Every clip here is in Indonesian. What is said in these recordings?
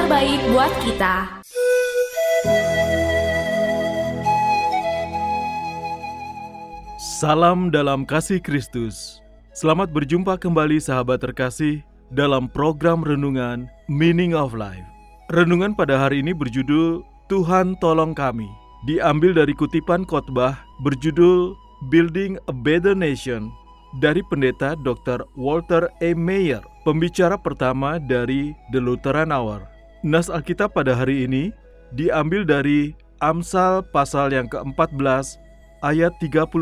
Kabar baik buat kita Salam dalam kasih Kristus. Selamat berjumpa kembali sahabat terkasih dalam program renungan Meaning of Life. Renungan pada hari ini berjudul Tuhan tolong kami. Diambil dari kutipan khotbah berjudul Building a Better Nation dari pendeta Dr. Walter A. Mayer, pembicara pertama dari The Lutheran Hour. Nas Alkitab pada hari ini diambil dari Amsal pasal yang ke-14 ayat 34.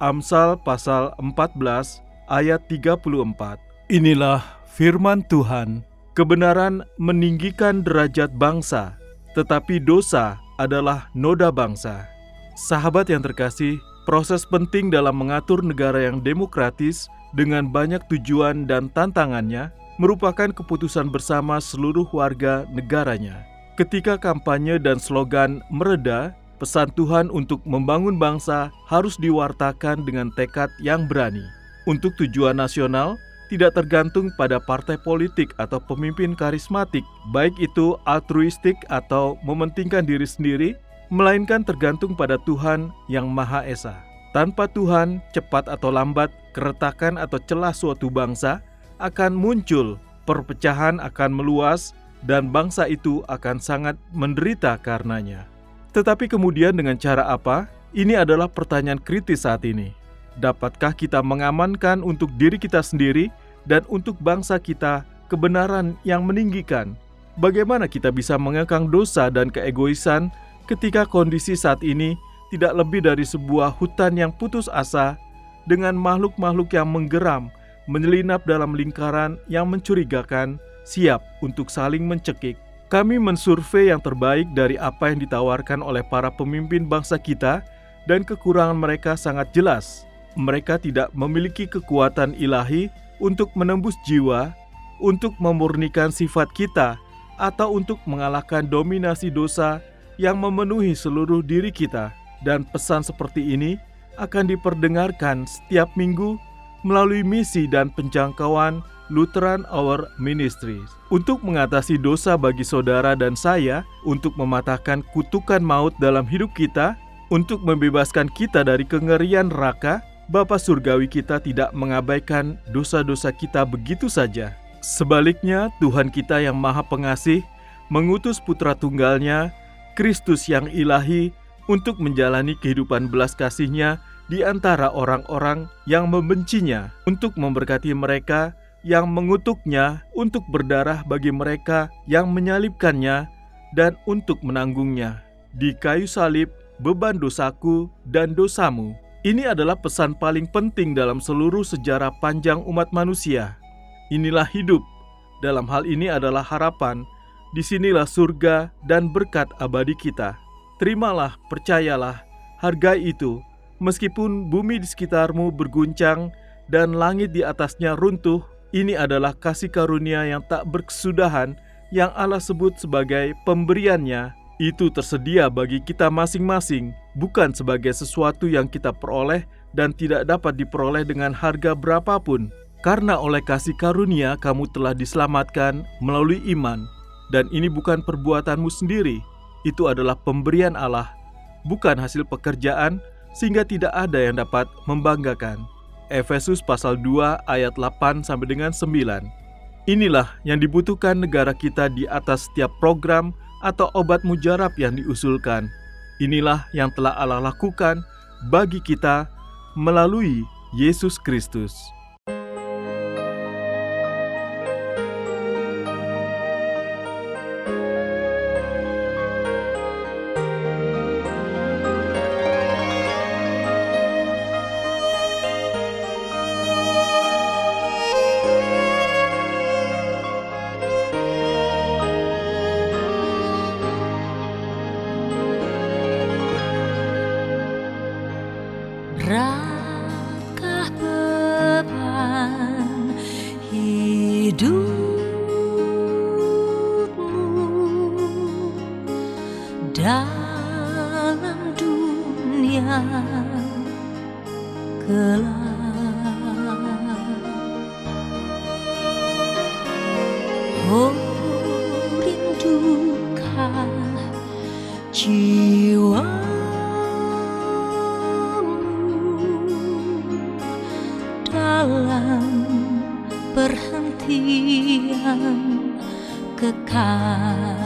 Amsal pasal 14 ayat 34. Inilah firman Tuhan. Kebenaran meninggikan derajat bangsa, tetapi dosa adalah noda bangsa. Sahabat yang terkasih, proses penting dalam mengatur negara yang demokratis dengan banyak tujuan dan tantangannya merupakan keputusan bersama seluruh warga negaranya. Ketika kampanye dan slogan mereda, pesan Tuhan untuk membangun bangsa harus diwartakan dengan tekad yang berani. Untuk tujuan nasional, tidak tergantung pada partai politik atau pemimpin karismatik, baik itu altruistik atau mementingkan diri sendiri, melainkan tergantung pada Tuhan yang Maha Esa. Tanpa Tuhan, cepat atau lambat, keretakan atau celah suatu bangsa akan muncul, perpecahan akan meluas, dan bangsa itu akan sangat menderita karenanya. Tetapi kemudian dengan cara apa? Ini adalah pertanyaan kritis saat ini. Dapatkah kita mengamankan untuk diri kita sendiri dan untuk bangsa kita kebenaran yang meninggikan? Bagaimana kita bisa mengekang dosa dan keegoisan ketika kondisi saat ini tidak lebih dari sebuah hutan yang putus asa dengan makhluk-makhluk yang menggeram, menyelinap dalam lingkaran yang mencurigakan, siap untuk saling mencekik? Kami mensurvei yang terbaik dari apa yang ditawarkan oleh para pemimpin bangsa kita, dan kekurangan mereka sangat jelas. Mereka tidak memiliki kekuatan ilahi untuk menembus jiwa, untuk memurnikan sifat kita, atau untuk mengalahkan dominasi dosa yang memenuhi seluruh diri kita. Dan pesan seperti ini akan diperdengarkan setiap minggu melalui misi dan penjangkauan Lutheran Hour Ministries untuk mengatasi dosa bagi saudara dan saya, untuk mematahkan kutukan maut dalam hidup kita, untuk membebaskan kita dari kengerian neraka. Bapa Surgawi kita tidak mengabaikan dosa-dosa kita begitu saja. Sebaliknya, Tuhan kita yang Maha Pengasih mengutus Putra Tunggalnya, Kristus yang ilahi, untuk menjalani kehidupan belas kasihnya di antara orang-orang yang membencinya, untuk memberkati mereka yang mengutuknya untuk berdarah bagi mereka yang menyalibkannya dan untuk menanggungnya. Di kayu salib, beban dosaku dan dosamu. Ini adalah pesan paling penting dalam seluruh sejarah panjang umat manusia. Inilah hidup. Dalam hal ini adalah harapan. Di sinilah surga dan berkat abadi kita. Terimalah, percayalah, hargai itu. Meskipun bumi di sekitarmu berguncang dan langit di atasnya runtuh, ini adalah kasih karunia yang tak berkesudahan yang Allah sebut sebagai pemberiannya. Itu tersedia bagi kita masing-masing, bukan sebagai sesuatu yang kita peroleh dan tidak dapat diperoleh dengan harga berapapun. Karena oleh kasih karunia kamu telah diselamatkan melalui iman. Dan ini bukan perbuatanmu sendiri, itu adalah pemberian Allah, bukan hasil pekerjaan, sehingga tidak ada yang dapat membanggakan. Efesus pasal 2 ayat 8 sampai dengan 9. Inilah yang dibutuhkan negara kita di atas setiap program atau obat mujarab yang diusulkan. Inilah yang telah Allah lakukan bagi kita melalui Yesus Kristus. hidupmu. Dan kekal.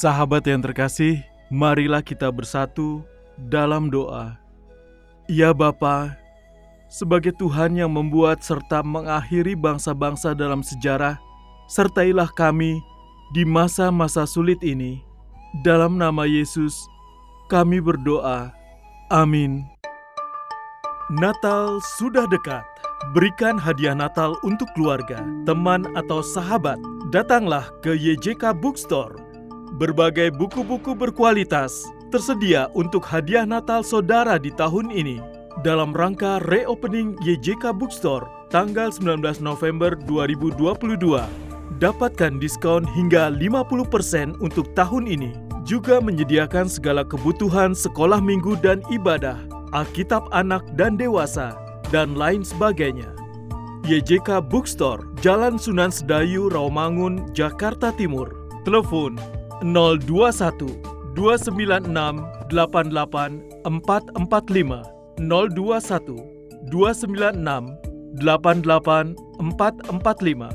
Sahabat yang terkasih, marilah kita bersatu dalam doa. Ya Bapa, sebagai Tuhan yang membuat serta mengakhiri bangsa-bangsa dalam sejarah, sertailah kami di masa-masa sulit ini. Dalam nama Yesus, kami berdoa. Amin. Natal sudah dekat. Berikan hadiah Natal untuk keluarga, teman, atau sahabat. Datanglah ke YJK Bookstore. Berbagai buku-buku berkualitas tersedia untuk hadiah Natal saudara di tahun ini. Dalam rangka reopening YJK Bookstore tanggal 19 November 2022. Dapatkan diskon hingga 50% untuk tahun ini. juga menyediakan segala kebutuhan sekolah minggu dan ibadah, Alkitab anak dan dewasa, dan lain sebagainya. YJK Bookstore, Jalan Sunan Sedayu, Rawamangun, Jakarta Timur. Telepon 021 296 88 445 021 296 88 445.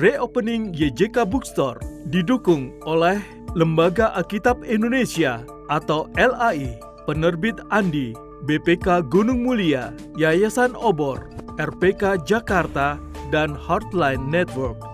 Reopening YJK Bookstore didukung oleh Lembaga Alkitab Indonesia atau LAI, Penerbit Andi, BPK Gunung Mulia, Yayasan Obor, RPK Jakarta, dan Heartline Network.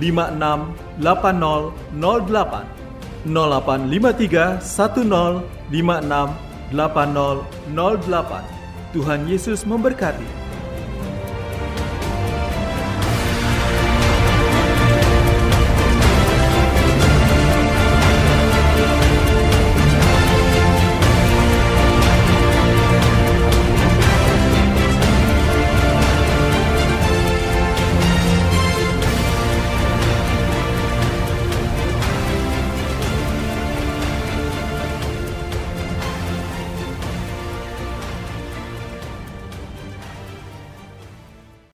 1056 8008 0853 1056 8008. Tuhan Yesus memberkati.